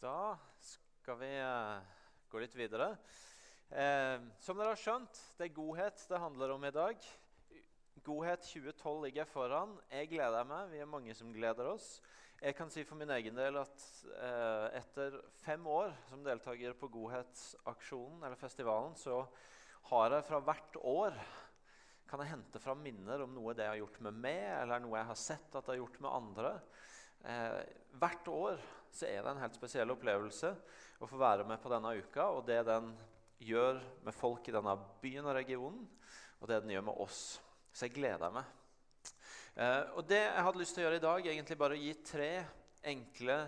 Da skal vi eh, gå litt videre. Eh, som dere har skjønt, det er godhet det handler om i dag. Godhet 2012 ligger foran. Jeg gleder meg. Vi er mange som gleder oss. Jeg kan si for min egen del at eh, etter fem år som deltaker på Godhetsaksjonen, eller festivalen, så har jeg fra hvert år kan jeg hente fram minner om noe det har gjort med meg, eller noe jeg har sett at det har gjort med andre. Eh, hvert år så er det en helt spesiell opplevelse å få være med på denne uka. Og det den gjør med folk i denne byen og regionen, og det den gjør med oss. Så jeg gleder meg. Eh, og det jeg hadde lyst til å gjøre i dag, egentlig bare å gi tre enkle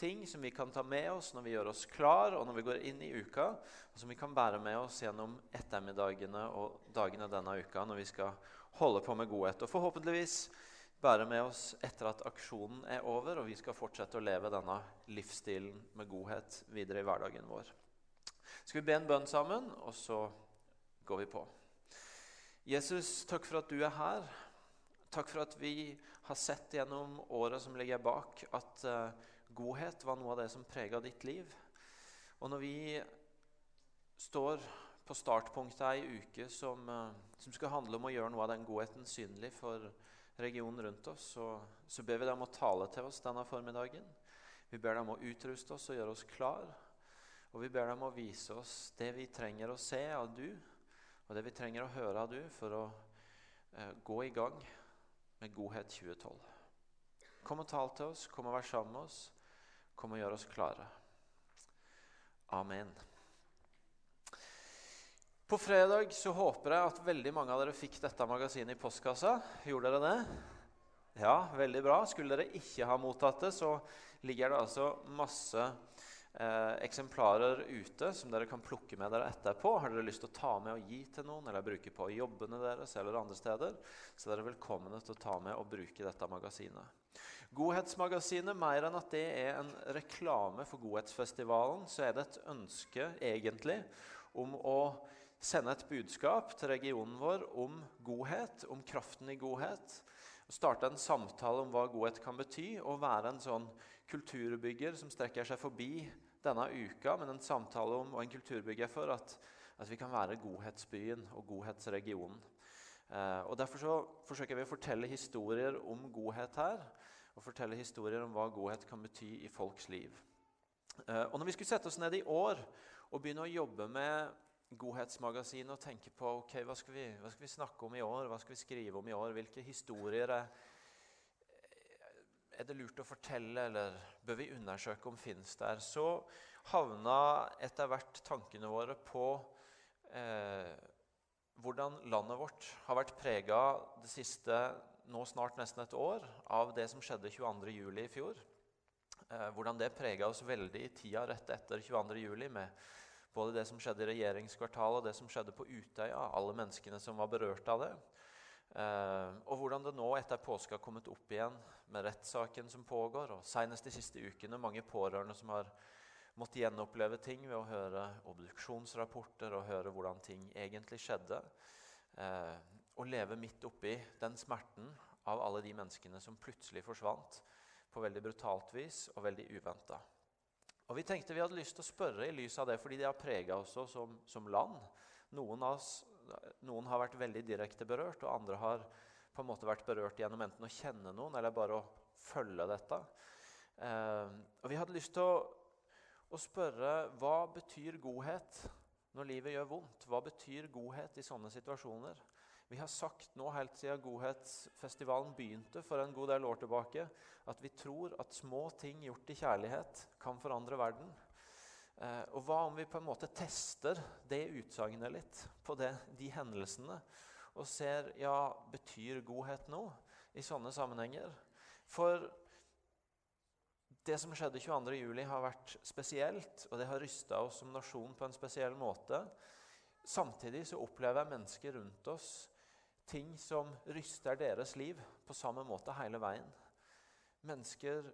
ting som vi kan ta med oss når vi gjør oss klar og når vi går inn i uka, og som vi kan bære med oss gjennom ettermiddagene og dagene denne uka når vi skal holde på med godhet. Og forhåpentligvis bære med oss etter at aksjonen er over og vi skal fortsette å leve denne livsstilen med godhet videre i hverdagen vår. Skal vi be en bønn sammen, og så går vi på. Jesus, takk for at du er her. Takk for at vi har sett gjennom året som ligger bak, at uh, godhet var noe av det som prega ditt liv. Og når vi står på startpunktet ei uke som, uh, som, skal handle om å gjøre noe av den godheten synlig for regionen rundt oss, så, så ber vi deg om å tale til oss denne formiddagen. Vi ber deg om å utruste oss og gjøre oss klar. Og vi ber deg om å vise oss det vi trenger å se av du, og det vi trenger å høre av du for å eh, gå i gang med Godhet 2012. Kom og tal til oss, kom og vær sammen med oss, kom og gjør oss klare. Amen. På fredag så håper jeg at veldig mange av dere fikk dette magasinet i postkassa. Gjorde dere det? Ja, veldig bra. Skulle dere ikke ha mottatt det, så ligger det altså masse eh, eksemplarer ute som dere kan plukke med dere etterpå. Har dere lyst til å ta med og gi til noen eller bruke på jobbene deres eller andre steder, så dere er velkomne til å ta med og bruke dette magasinet. Godhetsmagasinet, mer enn at det er en reklame for Godhetsfestivalen, så er det et ønske egentlig om å sende et budskap til regionen vår om godhet, om kraften i godhet. Starte en samtale om hva godhet kan bety, og være en sånn kulturbygger som strekker seg forbi denne uka, men en samtale om og en kulturbygger for at, at vi kan være godhetsbyen og godhetsregionen. Eh, og Derfor så forsøker vi å fortelle historier om godhet her, og fortelle historier om hva godhet kan bety i folks liv. Eh, og når vi skulle sette oss ned i år og begynne å jobbe med Godhetsmagasinet og tenke på ok, hva skal, vi, hva skal vi snakke om i år, hva skal vi skrive om i år, hvilke historier er, er det lurt å fortelle, eller bør vi undersøke om finnes der, så havna etter hvert tankene våre på eh, hvordan landet vårt har vært prega det siste nå snart nesten et år av det som skjedde 22.07. i fjor. Eh, hvordan det prega oss veldig i tida rett etter 22.07. med både det som skjedde i regjeringskvartalet og det som skjedde på Utøya. Alle menneskene som var berørt av det. Eh, og hvordan det nå etter påske har kommet opp igjen med rettssaken som pågår. Og senest de siste ukene mange pårørende som har måttet gjenoppleve ting ved å høre obduksjonsrapporter og høre hvordan ting egentlig skjedde. Eh, og leve midt oppi den smerten av alle de menneskene som plutselig forsvant på veldig brutalt vis og veldig uventa. Og Vi tenkte vi hadde lyst til å spørre i lys av det, fordi det har prega oss som, som, land. Noen, oss, noen, har vært veldig direkte berørt, og andre har på en måte vært berørt gjennom enten å kjenne noen eller bare å følge dette. Eh, og Vi hadde lyst til å, å spørre hva betyr godhet når livet gjør vondt? Hva betyr godhet i sånne situasjoner? Vi har sagt nå helt siden Godhetsfestivalen begynte for en god del år tilbake, at vi tror at små ting gjort i kjærlighet kan forandre verden. Eh, og hva om vi på en måte tester det utsagnet litt på det, de hendelsene, og ser ja, betyr godhet noe i sånne sammenhenger? For det som skjedde 22.07, har vært spesielt, og det har rysta oss som nasjon på en spesiell måte. Samtidig så opplever jeg mennesker rundt oss ting som ryster deres liv på samme måte hele veien. Mennesker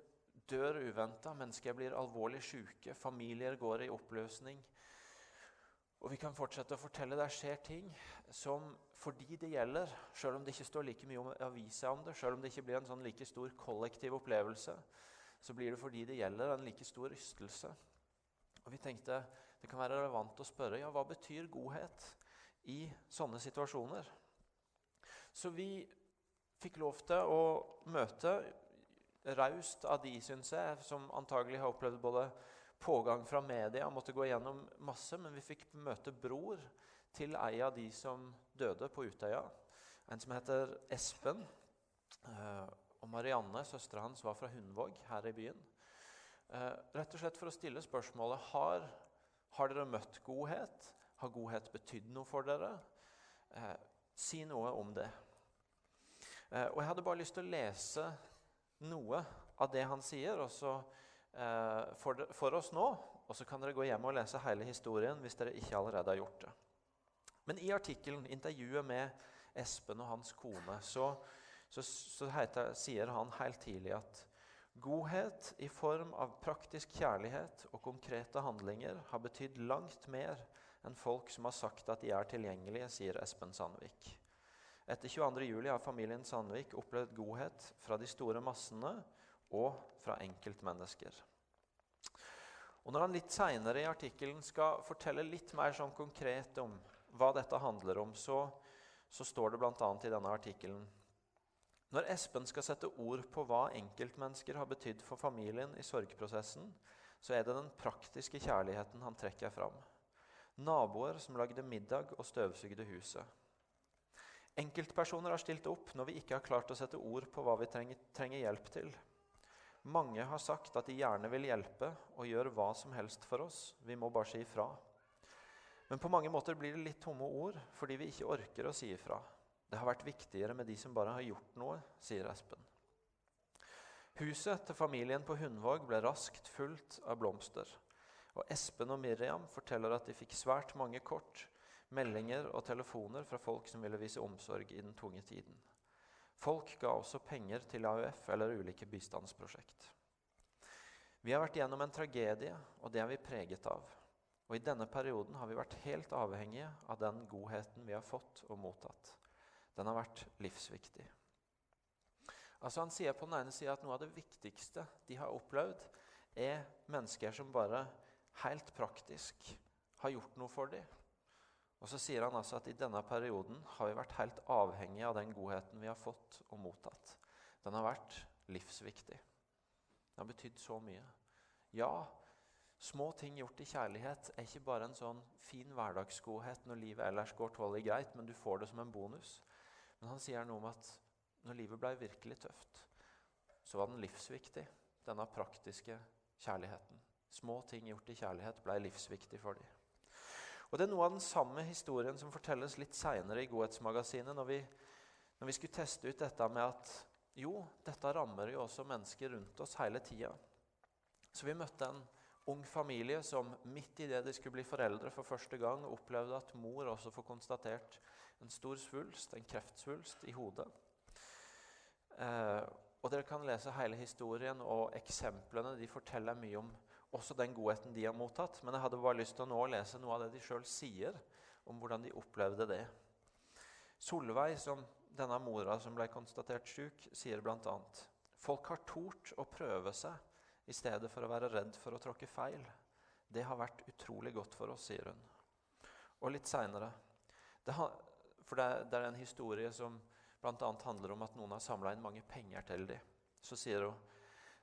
dør uventa, mennesker blir alvorlig syke, familier går i oppløsning. Og vi kan fortsette å fortelle der skjer ting som for de det gjelder, selv om det ikke står like mye om avisa om det, selv om det ikke blir en sånn like stor kollektiv opplevelse, så blir det for de det gjelder, en like stor rystelse. Og Vi tenkte det kan være relevant å spørre ja, hva betyr godhet i sånne situasjoner. Så vi fikk lov til å møte raust av de, syns jeg, som antagelig har opplevd både pågang fra media, måtte gå gjennom masse, men vi fikk møte bror til ei av de som døde på Utøya. En som heter Espen. Eh, og Marianne, søstera hans, var fra Hundvåg her i byen. Eh, rett og slett for å stille spørsmålet har, har dere møtt godhet. Har godhet betydd noe for dere? Eh, si noe om det. Og Jeg hadde bare lyst til å lese noe av det han sier også, for, for oss nå. Og så kan dere gå hjem og lese hele historien hvis dere ikke allerede har gjort det. Men i artikkelen, intervjuet med Espen og hans kone, så, så, så heter, sier han helt tidlig at godhet i form av praktisk kjærlighet og konkrete handlinger har betydd langt mer enn folk som har sagt at de er tilgjengelige, sier Espen Sandvik. Etter 22.07 har familien Sandvik opplevd godhet fra de store massene og fra enkeltmennesker. Og Når han litt seinere i artikkelen skal fortelle litt mer sånn konkret om hva dette handler om, så, så står det bl.a. i denne artikkelen Når Espen skal sette ord på hva enkeltmennesker har betydd for familien i sorgprosessen, så er det den praktiske kjærligheten han trekker fram. Naboer som lagde middag og støvsugde huset. Enkeltpersoner har stilt opp når vi ikke har klart å sette ord på hva vi trenger, trenger hjelp til. Mange har sagt at de gjerne vil hjelpe og gjør hva som helst for oss. Vi må bare si ifra. Men på mange måter blir det litt tomme ord fordi vi ikke orker å si ifra. Det har vært viktigere med de som bare har gjort noe, sier Espen. Huset til familien på Hundvåg ble raskt fullt av blomster. Og Espen og Miriam forteller at de fikk svært mange kort, meldinger og telefoner fra folk som ville vise omsorg i den tunge tiden. Folk ga også penger til AUF eller ulike bistandsprosjekt. Vi har vært gjennom en tragedie, og det er vi preget av. Og i denne perioden har vi vært helt avhengige av den godheten vi har fått og mottatt. Den har vært livsviktig. Altså Han sier på den ene sida at noe av det viktigste de har opplevd, er mennesker som bare helt praktisk har gjort noe for dem. Og så sier han altså at i denne perioden har vi vært helt avhengige av den godheten vi har fått og mottatt. Den har vært livsviktig. Den har betydd så mye. Ja, Små ting gjort i kjærlighet er ikke bare en sånn fin hverdagsgodhet når livet ellers går tålelig greit, men du får det som en bonus. Men han sier noe om at når livet ble virkelig tøft, så var den livsviktig, denne praktiske kjærligheten. Små ting gjort i kjærlighet ble livsviktig for dem. Og Det er noe av den samme historien som fortelles litt seinere i Godhetsmagasinet, når vi, når vi skulle teste ut dette med at jo, dette rammer jo også mennesker rundt oss hele tida. Så vi møtte en ung familie som midt i det de skulle bli foreldre for første gang, opplevde at mor også får konstatert en stor svulst, en kreftsvulst, i hodet. Eh, og Dere kan lese hele historien og eksemplene. De forteller mye om også den godheten de har mottatt. Men jeg hadde bare lyst til å nå lese noe av det de sjøl sier om hvordan de opplevde det. Solveig, som denne mora som ble konstatert syk, sier bl.a.: Folk har tort å prøve seg i stedet for å være redd for å tråkke feil. Det har vært utrolig godt for oss, sier hun. Og litt seinere For det, det, er en historie som bl.a. handler om at noen har samla inn mange penger til dem. Så sier hun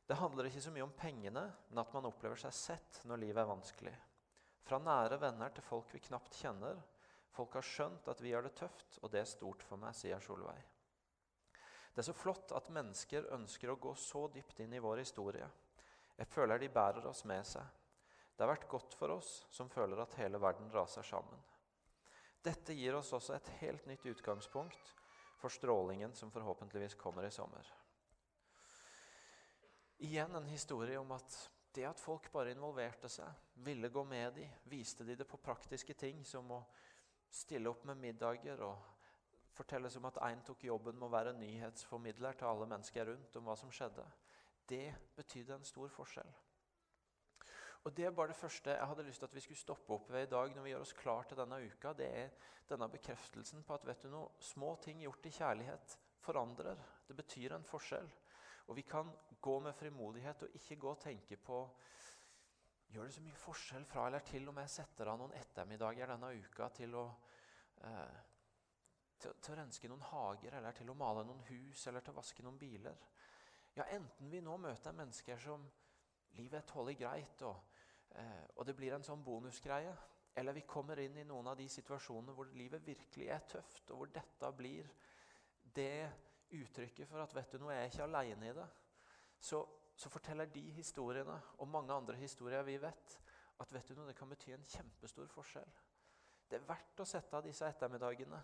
det handler ikke så mye om pengene, men at man opplever seg sett når livet er vanskelig. Fra nære venner til folk vi knapt kjenner. Folk har skjønt at vi har det tøft, og det er stort for meg, sier Solveig. Det er så flott at mennesker ønsker å gå så dypt inn i vår historie. Jeg føler de bærer oss med seg. Det har vært godt for oss som føler at hele verden raser sammen. Dette gir oss også et helt nytt utgangspunkt for strålingen som forhåpentligvis kommer i sommer. Igjen en historie om at det at folk bare involverte seg, ville gå med de, viste de det på praktiske ting som å stille opp med middager og fortelles om at én tok jobben med å være nyhetsformidler til alle mennesker rundt om hva som skjedde. Det betydde en stor forskjell. Og Det er bare det første jeg hadde lyst til at vi skulle stoppe opp ved i dag. når vi gjør oss klar til denne uka, Det er denne bekreftelsen på at vet du noe, små ting gjort i kjærlighet forandrer. Det betyr en forskjell. Og vi kan gå med frimodighet og ikke gå og tenke på Gjør det så mye forskjell fra eller til om jeg setter av noen ettermiddager denne uka til å, eh, til, til, å renske noen hager, eller til å male noen hus, eller til å vaske noen biler? Ja, enten vi nå møter mennesker som livet er tålelig greit, og, eh, og det blir en sånn bonusgreie, eller vi kommer inn i noen av de situasjonene hvor livet virkelig er tøft, og hvor dette blir det uttrykket for at vet du noe, jeg er ikke alene i det, så, så, forteller de historiene og mange andre historier vi vet, at vet du noe, det kan bety en kjempestor forskjell. Det er verdt å sette av disse ettermiddagene.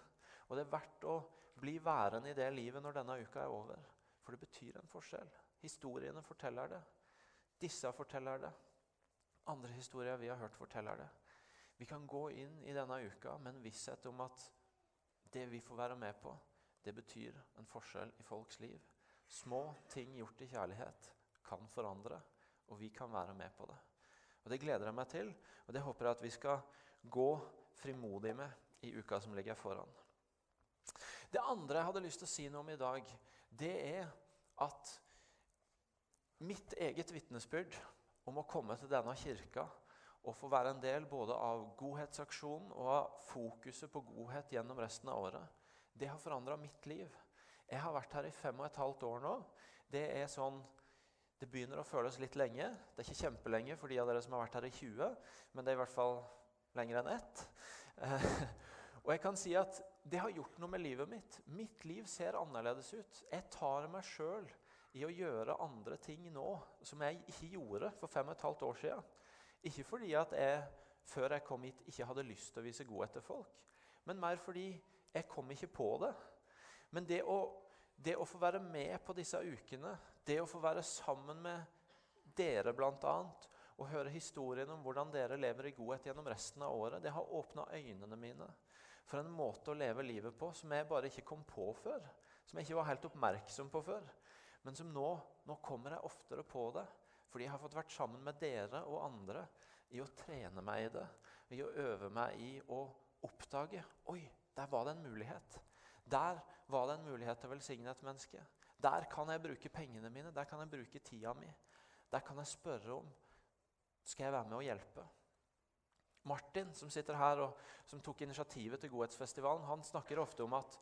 Og det er verdt å bli værende i det livet når denne uka er over. For det betyr en forskjell. Historiene forteller det. Disse forteller det. Andre historier vi har hørt, forteller det. Vi kan gå inn i denne uka med en visshet om at det vi får være med på, det betyr en forskjell i folks liv. Små ting gjort i kjærlighet kan forandre, og vi kan være med på det. Og Det gleder jeg meg til, og det håper jeg at vi skal gå frimodig med i uka som ligger foran. Det andre jeg hadde lyst til å si noe om i dag, det er at mitt eget vitnesbyrd om å komme til denne kirka og få være en del både av godhetsaksjonen og av fokuset på godhet gjennom resten av året, det har forandra mitt liv. Jeg har vært her i fem og et halvt år nå. Det er sånn, det begynner å føles litt lenge. Det er ikke kjempelenge for de av dere som har vært her i 20, men det er i hvert fall lenger enn ett. Eh, og jeg kan si at det har gjort noe med livet mitt. Mitt liv ser annerledes ut. Jeg tar meg sjøl i å gjøre andre ting nå som jeg ikke gjorde for fem og et halvt år siden. Ikke fordi at jeg før jeg kom hit, ikke hadde lyst til å vise godhet til folk, men mer fordi jeg kom ikke på det. Men det å, det å få være med på disse ukene, det å få være sammen med dere bl.a. og høre historien om hvordan dere lever i godhet gjennom resten av året, det har åpna øynene mine for en måte å leve livet på som jeg bare ikke kom på før. Som jeg ikke var helt oppmerksom på før. Men som nå, nå kommer jeg oftere på det. Fordi jeg har fått vært sammen med dere og andre i å trene meg i det. I å øve meg i å oppdage Oi, der var det en mulighet. Der var det en mulighet til å velsigne et menneske. Der kan jeg bruke pengene mine, der kan jeg bruke tida mi. Der kan jeg spørre om skal jeg være med og hjelpe. Martin, som sitter her og som tok initiativet til Godhetsfestivalen, han snakker ofte om at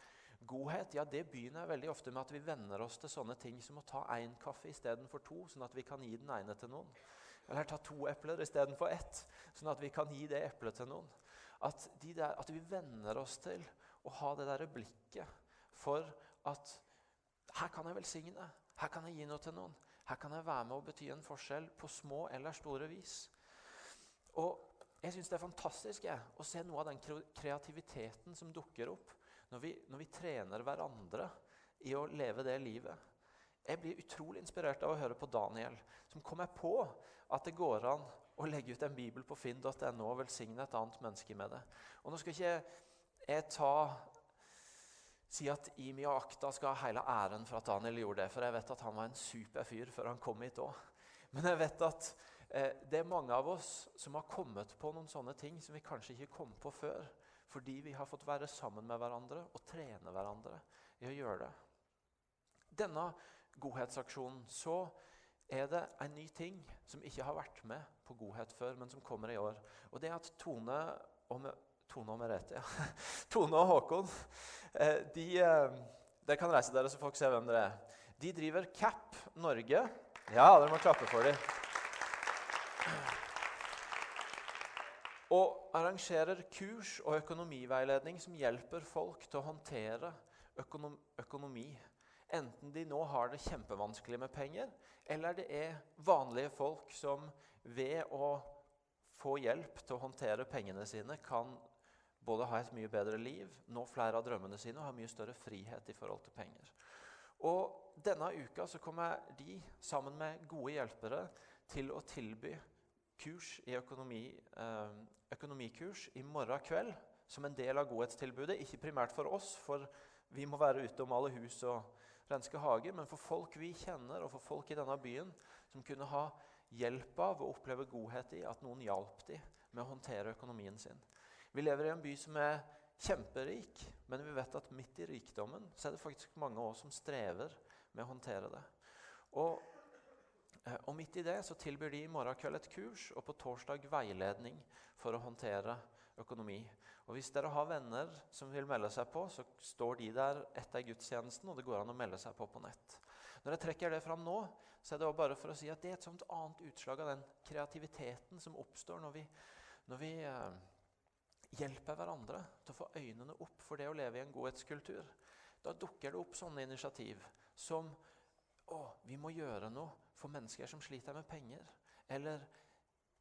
godhet ja, det begynner veldig ofte med at vi venner oss til sånne ting som å ta én kaffe istedenfor to, sånn at vi kan gi den ene til noen. Eller ta to epler istedenfor ett, sånn at vi kan gi det eplet til noen. At, de der, at, vi venner oss til å ha det der blikket for at her kan jeg velsigne, her kan jeg gi noe til noen. Her kan jeg være med og bety en forskjell på små eller store vis. Og jeg syns det er fantastisk jeg, å se noe av den kreativiteten som dukker opp når vi, når vi trener hverandre i å leve det livet. Jeg blir utrolig inspirert av å høre på Daniel, som kommer på at det går an og legge ut en bibel på finn.no og velsigne et annet menneske med det. Og Nå skal ikke jeg ta, si at Imi og Akta skal ha hele æren for at Daniel gjorde det, for jeg vet at han var en super fyr før han kom hit òg. Men jeg vet at eh, det er mange av oss som har kommet på noen sånne ting som vi kanskje ikke kom på før, fordi vi har fått være sammen med hverandre og trene hverandre i å gjøre det. Denne godhetsaksjonen så er det en ny ting som ikke har vært med på godhet før, men som kommer i år. Og det er at Tone og, Tone og Merete, ja. Tone og Håkon de, de, eh, Dere kan reise dere, så folk ser hvem dere er. De driver CAP Norge. Ja, dere må klappe for dem. Og arrangerer kurs og økonomiveiledning som hjelper folk til å håndtere økonomi Enten de nå har det kjempevanskelig med penger, eller det er vanlige folk som ved å få hjelp til å håndtere pengene sine, kan både ha et mye bedre liv, nå flere av drømmene sine og ha mye større frihet i forhold til penger. Og Denne uka så kommer de sammen med gode hjelpere til å tilby kurs i økonomi, eh, økonomikurs i morgen kveld som en del av godhetstilbudet. Ikke primært for oss, for vi må være ute og male hus og renske hager, men for folk vi kjenner, og for folk i denne byen som kunne ha hjelp av og oppleve godhet i at noen hjalp dem med å håndtere økonomien sin. Vi lever i en by som er kjemperik, men vi vet at midt i rikdommen så er det faktisk mange av oss som strever med å håndtere det. Og, eh, og midt i det så tilbyr de i morgen kveld et kurs og på torsdag veiledning for å håndtere økonomi. Og Hvis dere har venner som vil melde seg på, så står de der etter gudstjenesten, og det går an å melde seg på på nett. Når jeg trekker det fram nå, så er det bare for å si at det er et sånt annet utslag av den kreativiteten som oppstår når vi, når vi eh, hjelper hverandre til å få øynene opp for det å leve i en godhetskultur. Da dukker det opp sånne initiativ som å, vi må gjøre noe for mennesker som sliter med penger. Eller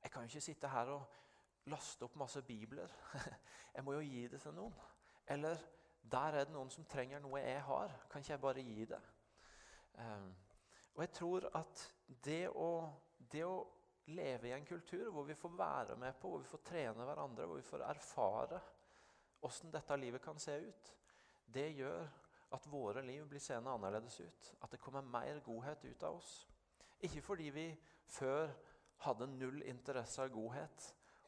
jeg kan jo ikke sitte her og laste opp masse bibler. Jeg må jo gi det til noen. Eller der er det noen som trenger noe jeg har. Kan ikke jeg bare gi det? Um, og jeg tror at det å, det å leve i en kultur hvor vi får være med på, hvor vi får trene hverandre, hvor vi får erfare åssen dette livet kan se ut, det gjør at våre liv blir seende annerledes ut. At det kommer mer godhet ut av oss. Ikke fordi vi før hadde null interesse av godhet,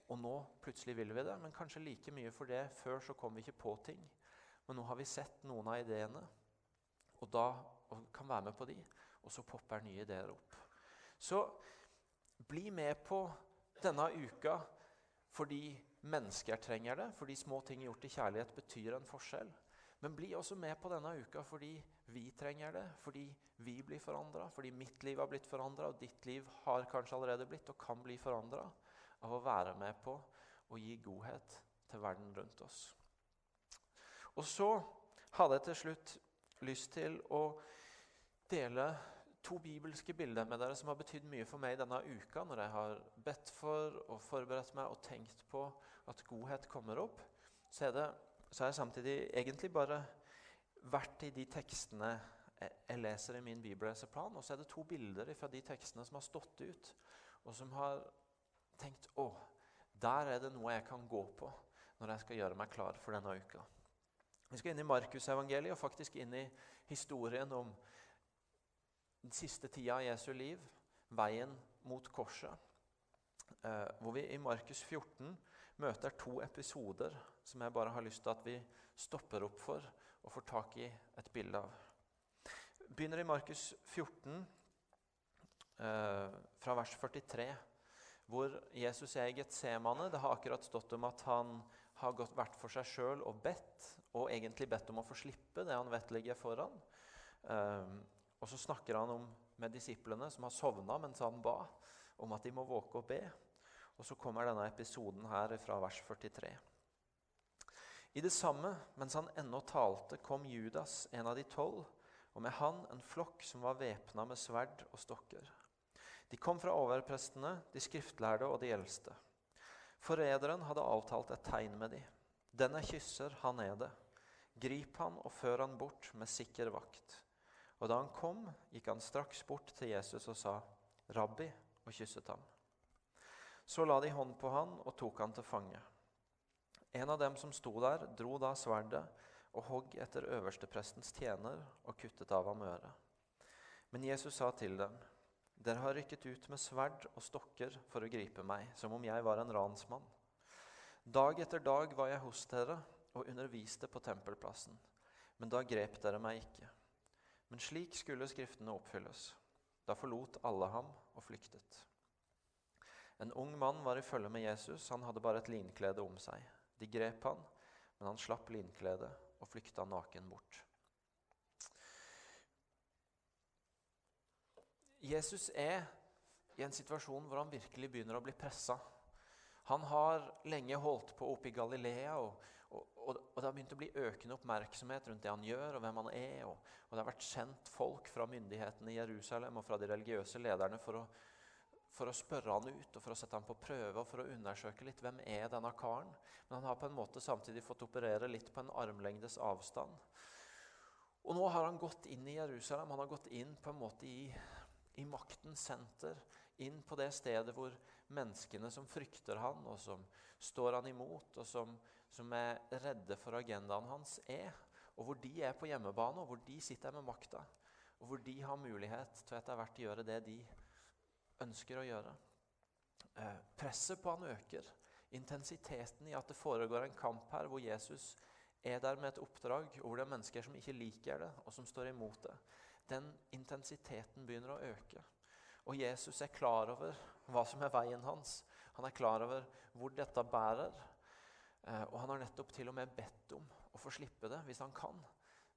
og nå plutselig vil vi det, men kanskje like mye for det. Før så kom vi ikke på ting. Men nå har vi sett noen av ideene, og da og kan være med på de, og så popper nye ideer opp. Så bli med på denne uka fordi mennesker trenger det, fordi små ting gjort i kjærlighet betyr en forskjell. Men bli også med på denne uka fordi vi trenger det, fordi vi blir forandra, fordi mitt liv har blitt forandra, og ditt liv har kanskje allerede blitt og kan bli forandra av å være med på å gi godhet til verden rundt oss. Og så hadde jeg til slutt lyst til å dele to bibelske bilder med dere som har betydd mye for meg denne uka, når jeg har bedt for og forberedt meg og tenkt på at godhet kommer opp. Så, det, så har jeg samtidig egentlig bare vært i de tekstene jeg leser i min bibelleseplan. Og så er det to bilder fra de tekstene som har stått ut, og som har tenkt å, der er det noe jeg kan gå på når jeg skal gjøre meg klar for denne uka. Vi skal inn i Markusevangeliet og faktisk inn i historien om den siste tida av Jesu liv, veien mot korset. Eh, hvor vi i Markus 14 møter to episoder som jeg bare har lyst til at vi stopper opp for og får tak i et bilde av. Begynner i Markus 14, eh, fra vers 43, hvor Jesus er i Getsemane. Det har akkurat stått om at han har gått vært for seg sjøl og bedt, og egentlig bedt om å få slippe det han vet ligger foran. Um, og så snakker han om med disiplene som har sovna mens han ba, om at de må våke og be. Og så kommer denne episoden her fra vers 43. I det samme, mens han ennå talte, kom Judas, en av de tolv, og med han en flokk som var væpna med sverd og stokker. De kom fra overprestene, de skriftlærde og de eldste. Forræderen hadde avtalt et tegn med de. Den jeg kysser, han er det. Grip han og før han bort med sikker vakt. Og da han kom, gikk han straks bort til Jesus og sa, 'Rabbi', og kysset ham. Så la de hånd på han og tok han til fange. En av dem som sto der, dro da sverdet og hogg etter øversteprestens tjener og kuttet av ham øret. Men Jesus sa til dem, 'Dere har rykket ut med sverd og stokker for å gripe meg, som om jeg var en ransmann.' Dag etter dag var jeg hos dere og underviste på tempelplassen, men da grep dere meg ikke. Men slik skulle Skriftene oppfylles. Da forlot alle ham og flyktet. En ung mann var i følge med Jesus. Han hadde bare et linklede om seg. De grep han, men han slapp linkledet og flykta naken bort. Jesus er i en situasjon hvor han virkelig begynner å bli pressa. Han har lenge holdt på oppe i Galilea, og, og, og, det har begynt å bli økende oppmerksomhet rundt det han gjør, og hvem han er. Og, det har vært sendt folk fra myndighetene i Jerusalem og fra de religiøse lederne for å, for å spørre han ut og for å sette han på prøve og for å undersøke litt hvem er denne karen. Men han har på en måte samtidig fått operere litt på en armlengdes avstand. Og nå har han gått inn i Jerusalem. Han har gått inn på en måte i, i maktens senter. Inn på det stedet hvor menneskene som frykter han, og som står han imot, og som, som er redde for agendaen hans, er. Og hvor de er på hjemmebane, og hvor de sitter med makta. Og hvor de har mulighet til etter hvert å gjøre det de ønsker å gjøre. Eh, presset på han øker. Intensiteten i at det foregår en kamp her hvor Jesus er der med et oppdrag, og hvor det er mennesker som ikke liker det, og som står imot det. Den intensiteten begynner å øke. Og Jesus er klar over hva som er veien hans. Han er klar over hvor dette bærer. Eh, og han har nettopp til og med bedt om å få slippe det hvis han kan.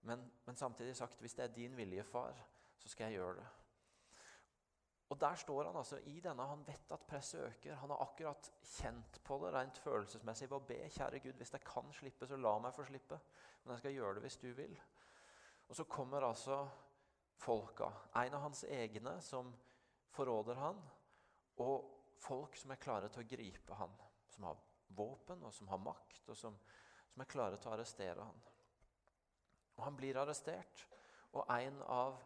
Men, men samtidig sagt hvis det er din vilje, far, så skal jeg gjøre det. Og der står han altså i denne. Han vet at presset øker. Han har akkurat kjent på det rent følelsesmessig ved å be kjære Gud, hvis jeg kan slippe, så la meg få slippe. Men jeg skal gjøre det hvis du vil. Og så kommer altså folka. En av hans egne som forråder han, og folk som er klare til å gripe han. Som har våpen, og som har makt, og som, som er klare til å arrestere han. Og han blir arrestert, og en av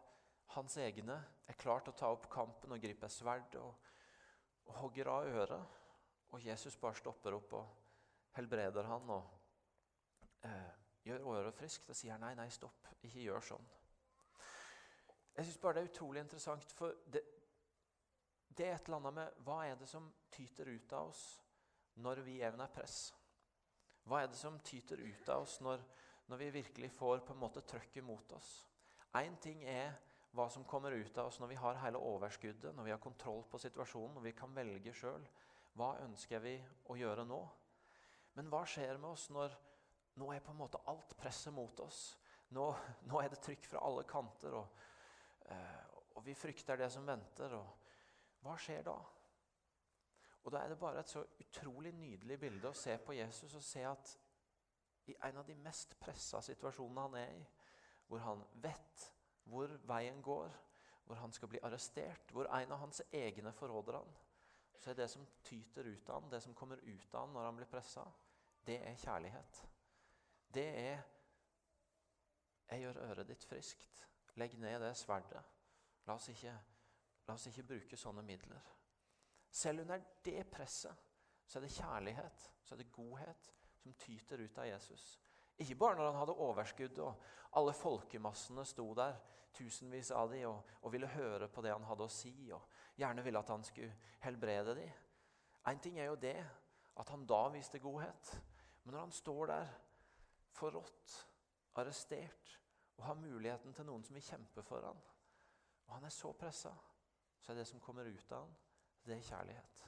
hans egne er klar til å ta opp kampen og gripe sverd og, og hogger av øret. Og Jesus bare stopper opp og helbreder han og eh, gjør øret friskt og sier nei, nei, stopp, ikke gjør sånn. Jeg syns bare det er utrolig interessant, for det, det, er et eller annet med hva er det som tyter ut av oss når vi er under press? Hva er det som tyter ut av oss når, når vi virkelig får på en måte trøkket mot oss? Én ting er hva som kommer ut av oss når vi har hele overskuddet, når vi har kontroll på situasjonen, når vi kan velge sjøl. Hva ønsker vi å gjøre nå? Men hva skjer med oss når nå er på en måte alt presset mot oss? Nå, nå er det trykk fra alle kanter, og, og, vi frykter det som venter. Og hva skjer da? Og Da er det bare et så utrolig nydelig bilde å se på Jesus og se at i en av de mest pressa situasjonene han er i, hvor han vet hvor veien går, hvor han skal bli arrestert, hvor en av hans egne forråder han, så er det som tyter ut av han, det som kommer ut av han når han blir pressa, det er kjærlighet. Det er 'Jeg gjør øret ditt friskt. Legg ned det sverdet.' La oss ikke, la oss ikke bruke sånne midler. Selv under det presset så er det kjærlighet, så er det godhet, som tyter ut av Jesus. Ikke bare når han hadde overskudd og alle folkemassene sto der, tusenvis av de, og, og, ville høre på det han hadde å si, og gjerne ville at han skulle helbrede de. Én ting er jo det, at han da viste godhet. Men når han står der forrådt, arrestert, og har muligheten til noen som vil kjempe for han, og han er så pressa, så er det som kommer ut av han, det er kjærlighet.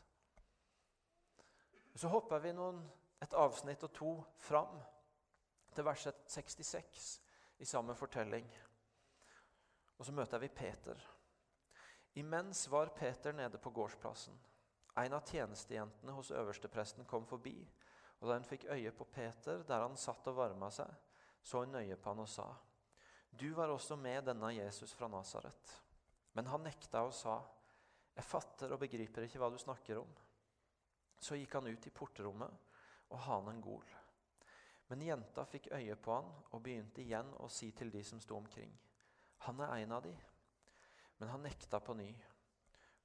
Så hopper vi noen, et avsnitt og to fram til verset 66 i samme fortelling. Og så møter vi Peter. Imens var Peter nede på gårdsplassen. En av tjenestejentene hos øverstepresten kom forbi, og da hun fikk øye på Peter der han satt og varma seg, så hun nøye på han og sa, 'Du var også med denne Jesus fra Nasaret.' Men han nekta og sa, 'Jeg fatter og begriper ikke hva du snakker om.' Så gikk han ut i portrommet, og hanen gol. Men jenta fikk øye på han og begynte igjen å si til de som sto omkring. Han er en av de. Men han nekta på ny.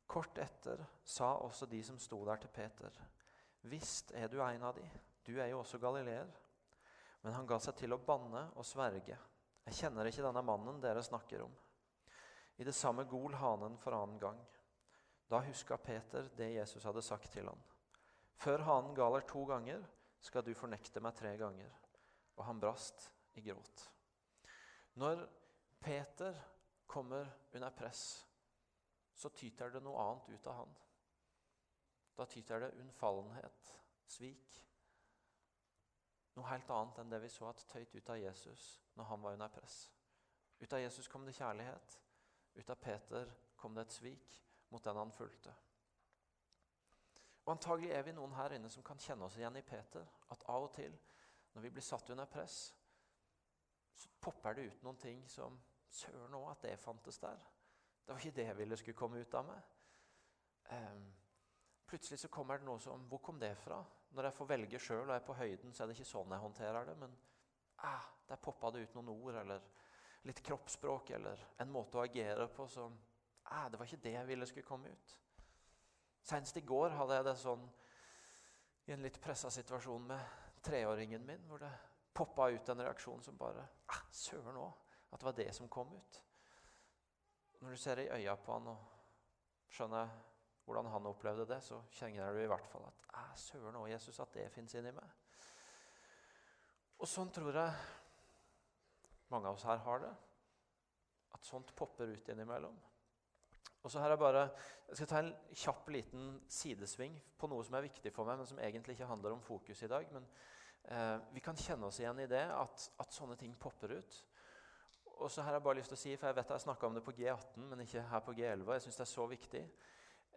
Kort etter sa også de som sto der til Peter. Visst er du en av de. Du er jo også galileer. Men han ga seg til å banne og sverge. Jeg kjenner ikke denne mannen dere snakker om. I det samme gol hanen for annen gang. Da huska Peter det Jesus hadde sagt til han. Før hanen galer to ganger, skal du fornekte meg tre ganger. Og han brast i gråt. Når Peter kommer under press, så tyter det noe annet ut av han. Da tyter det unnfallenhet, svik. Noe helt annet enn det vi så at tøyt ut av Jesus når han var under press. Ut av Jesus kom det kjærlighet. Ut av Peter kom det et svik mot den han fulgte. Og Antagelig er vi noen her inne som kan kjenne oss igjen i Peter. At av og til, når vi blir satt under press, så popper det ut noen ting som Søren òg, at det fantes der. Det var ikke det jeg ville skulle komme ut av meg. Um, plutselig så kommer det noe som Hvor kom det fra? Når jeg får velge sjøl og er på høyden, så er det ikke sånn jeg håndterer det. Men ah, der poppa det ut noen ord, eller litt kroppsspråk, eller en måte å agere på som ah, Det var ikke det jeg ville skulle komme ut. Senest i går hadde jeg det sånn i en litt pressa situasjon med treåringen min, hvor det poppa ut en reaksjon som bare ah, Søren òg! At det var det som kom ut. Når du ser i øya på han og skjønner hvordan han opplevde det, så kjenner du i hvert fall at ah, søren òg, Jesus, at det fins inni meg. Og sånn tror jeg mange av oss her har det. at sånt popper ut innimellom. Og så her er bare, Jeg skal ta en kjapp liten sidesving på noe som er viktig for meg, men som egentlig ikke handler om fokus i dag. Men eh, vi kan kjenne oss igjen i det at, at sånne ting popper ut. Og så her har jeg bare lyst til å si, for jeg vet jeg snakka om det på G18, men ikke her på G11. Jeg syns det er så viktig.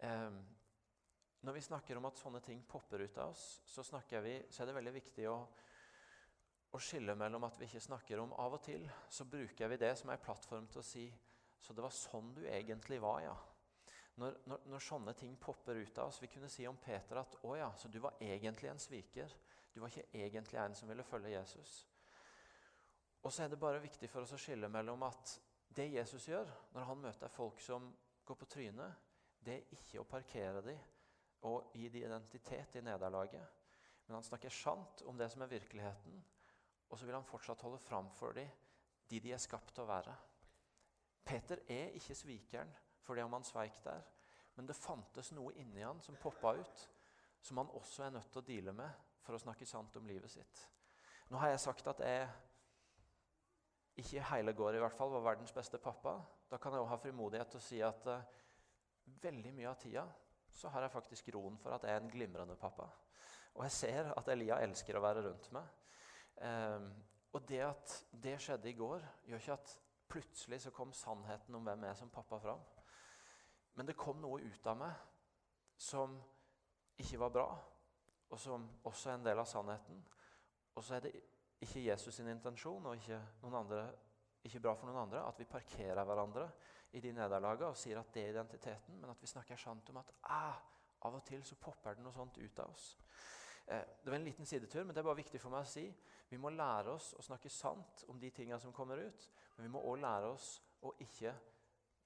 Eh, når vi snakker om at sånne ting popper ut av oss, så, vi, så er det veldig viktig å, å skille mellom at vi ikke snakker om av og til, så bruker vi det som en plattform til å si så det var sånn du egentlig var, ja. Når, når, når, sånne ting popper ut av oss Vi kunne si om Peter at å ja, så du var egentlig en sviker. Du var ikke egentlig en som ville følge Jesus. Og så er det bare viktig for oss å skille mellom at det Jesus gjør når han møter folk som går på trynet, det er ikke å parkere dem og gi dem identitet i nederlaget. Men han snakker sant om det som er virkeligheten, og så vil han fortsatt holde fram for dem de de er skapt til å være. Peter er ikke svikeren fordi om han sveik der, men det fantes noe inni han som poppa ut, som han også er nødt til å deale med for å snakke sant om livet sitt. Nå har jeg sagt at jeg ikke i hele går i hvert fall var verdens beste pappa. Da kan jeg også ha frimodighet til å si at uh, veldig mye av tida så har jeg faktisk roen for at jeg er en glimrende pappa. Og jeg ser at Elia elsker å være rundt meg. Um, og det at det skjedde i går, gjør ikke at Plutselig så kom sannheten om hvem jeg er som pappa fram. Men det kom noe ut av meg som ikke var bra, og som også er en del av sannheten. Og så er det ikke Jesus sin intensjon og ikke, andre, ikke bra for noen andre at vi parkerer hverandre i de nederlagene og sier at det er identiteten, men at vi snakker sant om at ah, av og til så popper det noe sånt ut av oss. Eh, det var en liten sidetur, men det er bare viktig for meg å si. Vi må lære oss å snakke sant om de tingene som kommer ut. Men vi må òg lære oss å ikke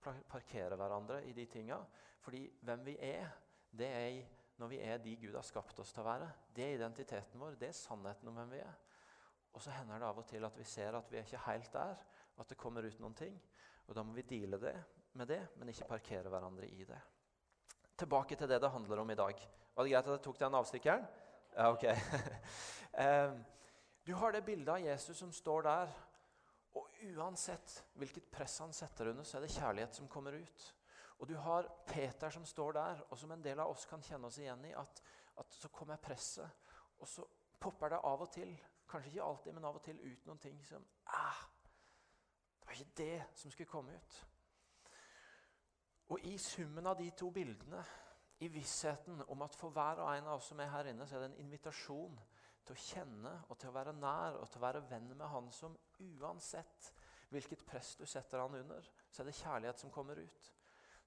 parkere hverandre i de tingene. Fordi hvem vi er, det er når vi er de Gud har skapt oss til å være. Det er identiteten vår. Det er sannheten om hvem vi er. Og så hender det av og til at vi ser at vi er ikke helt der, og at det kommer ut noen ting. Og da må vi deale det med det, men ikke parkere hverandre i det. Tilbake til det det handler om i dag. Var det greit at jeg tok den avstikkeren? Ja, ok. du har det bildet av Jesus som står der. Og uansett hvilket press han setter under, så er det kjærlighet som kommer ut. Og du har Peter som står der, og som en del av oss kan kjenne oss igjen i. At, at så kommer presset, og så popper det av og til, kanskje ikke alltid, men av og til ut noen ting som ah, Det var ikke det som skulle komme ut. Og i summen av de to bildene i vissheten om at for hver og en av oss som er her inne, så er det en invitasjon til å kjenne og til å være nær og til å være venn med Han som uansett hvilket press du setter han under, så er det kjærlighet som kommer ut.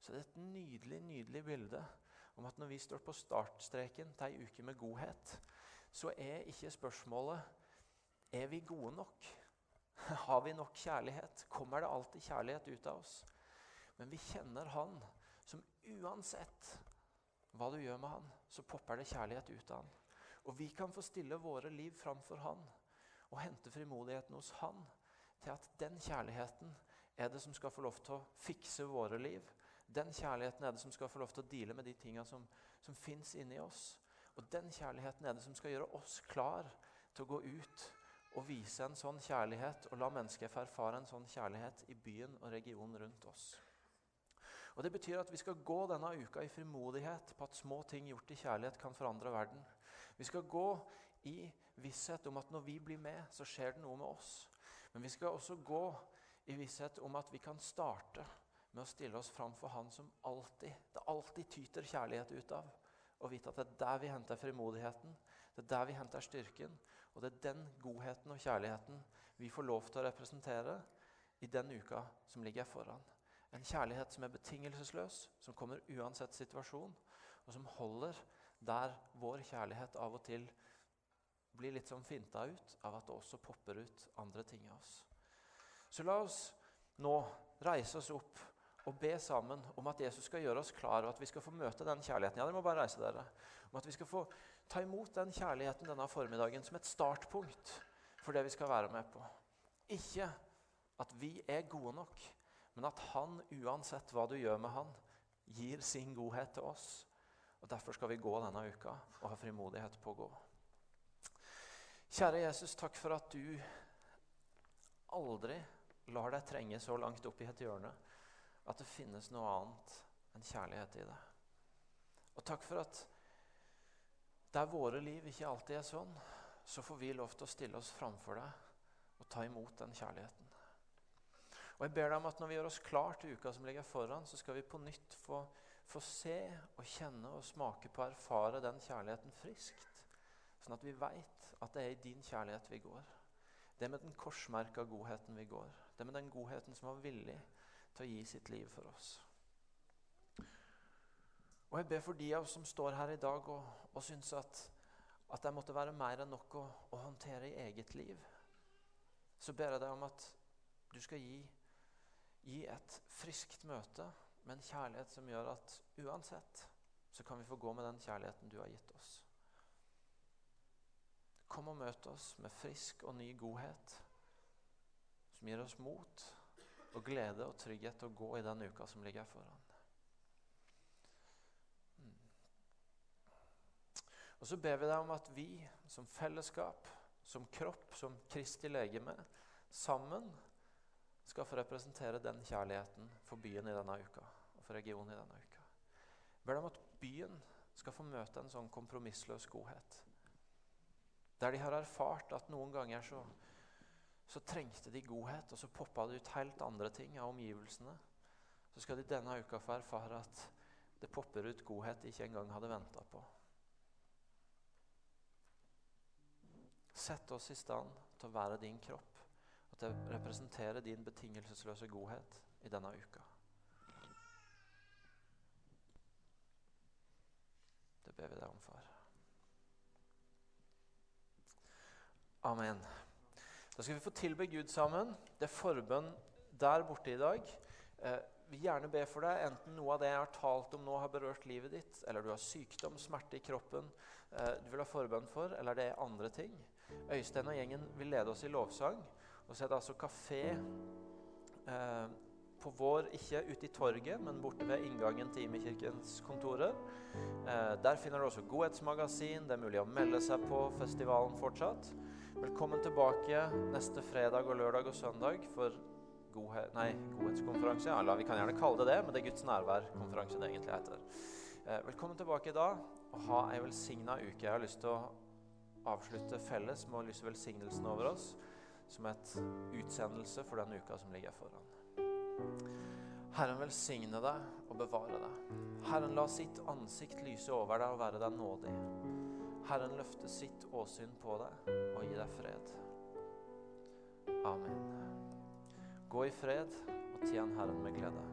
Så det er et nydelig, nydelig bilde om at når vi står på startstreken til ei uke med godhet, så er ikke spørsmålet er vi gode nok. Har vi nok kjærlighet? Kommer det alltid kjærlighet ut av oss? Men vi kjenner Han som uansett hva du gjør med han, så popper det kjærlighet ut av han. Og vi kan få stille våre liv framfor han og hente frimodigheten hos han til at den kjærligheten er det som skal få lov til å fikse våre liv. Den kjærligheten er det som skal få lov til å deale med de tinga som, som fins inni oss. Og den kjærligheten er det som skal gjøre oss klar til å gå ut og vise en sånn kjærlighet og la mennesker få erfare en sånn kjærlighet i byen og regionen rundt oss. Og Det betyr at vi skal gå denne uka i frimodighet på at små ting gjort i kjærlighet kan forandre verden. Vi skal gå i visshet om at når vi blir med, så skjer det noe med oss. Men vi skal også gå i visshet om at vi kan starte med å stille oss fram for Han som alltid, det alltid tyter kjærlighet ut av. Og vite at det er der vi henter frimodigheten, det er der vi henter styrken. Og det er den godheten og kjærligheten vi får lov til å representere i den uka som ligger foran. En kjærlighet som er betingelsesløs, som kommer uansett situasjon, og som holder der vår kjærlighet av og til blir litt sånn finta ut av at det også popper ut andre ting av oss. Så la oss nå reise oss opp og be sammen om at Jesus skal gjøre oss klar, og at vi skal få møte den kjærligheten. Ja, dere må bare reise dere. Om at vi skal få ta imot den kjærligheten denne formiddagen som et startpunkt for det vi skal være med på. Ikke at vi er gode nok, men at han, uansett hva du gjør med han, gir sin godhet til oss. Og Derfor skal vi gå denne uka og ha frimodighet på å gå. Kjære Jesus, takk for at du aldri lar deg trenge så langt opp i et hjørne at det finnes noe annet enn kjærlighet i det. Og takk for at der våre liv ikke alltid er sånn, så får vi lov til å stille oss framfor deg og ta imot den kjærligheten. Og jeg ber deg om at Når vi gjør oss klar til uka som ligger foran, så skal vi på nytt få, få se og kjenne og smake på og erfare den kjærligheten friskt. Sånn at vi veit at det er i din kjærlighet vi går. Det er med den korsmerka godheten vi går. Det er med den godheten som var villig til å gi sitt liv for oss. Og jeg ber for de av oss som står her i dag og, og syns at, at det måtte være mer enn nok å, å, håndtere i eget liv. Så ber jeg deg om at du skal gi, gi et friskt møte med en kjærlighet som gjør at uansett så kan vi få gå med den kjærligheten du har gitt oss. Kom og møt oss med frisk og ny godhet som gir oss mot og glede og trygghet til å gå i den uka som ligger foran. Mm. Og så ber vi deg om at vi som fellesskap, som kropp, som Kristi legeme, sammen skal få representere den kjærligheten for byen i denne uka og for regionen i denne uka. Jeg ber deg om at byen skal få møte en sånn kompromissløs godhet. Der de har erfart at noen ganger så, så trengte de godhet, og så poppa det ut helt andre ting av omgivelsene. Så skal de denne uka få erfare at det popper ut godhet de ikke engang hadde venta på. Sett oss i stand til å være din kropp, og til å representere din betingelsesløse godhet i denne uka. Det ber vi deg om, far. Amen. Da skal vi få tilbe Gud sammen. Det er forbønn der borte i dag. Eh, vi vil gjerne be for deg, enten noe av det jeg har talt om nå, har berørt livet ditt, eller du har sykdom, smerte i kroppen eh, du vil ha forbønn for, eller det er andre ting. Øystein og gjengen vil lede oss i lovsang. Og så er det altså kafé eh, på vår, ikke ute i torget, men borte ved inngangen til Imekirkens kontorer. Eh, der finner du også godhetsmagasin. Det er mulig å melde seg på festivalen fortsatt. Velkommen tilbake neste fredag og lørdag og søndag for godhet, nei, godhetskonferanse. Ja, vi kan gjerne kalle det det, men det er Guds nærvær-konferanse det egentlig heter. Eh, velkommen tilbake i dag og ha ei velsigna uke. Jeg har lyst til å avslutte felles med å lyse velsignelsen over oss som et utsendelse for den uka som ligger foran. Herren velsigne deg og bevare deg. Herren la sitt ansikt lyse over deg og være deg nådig. Herren løfte sitt åsyn på deg og gi deg fred. Amen. Gå i fred og tjen Herren med glede.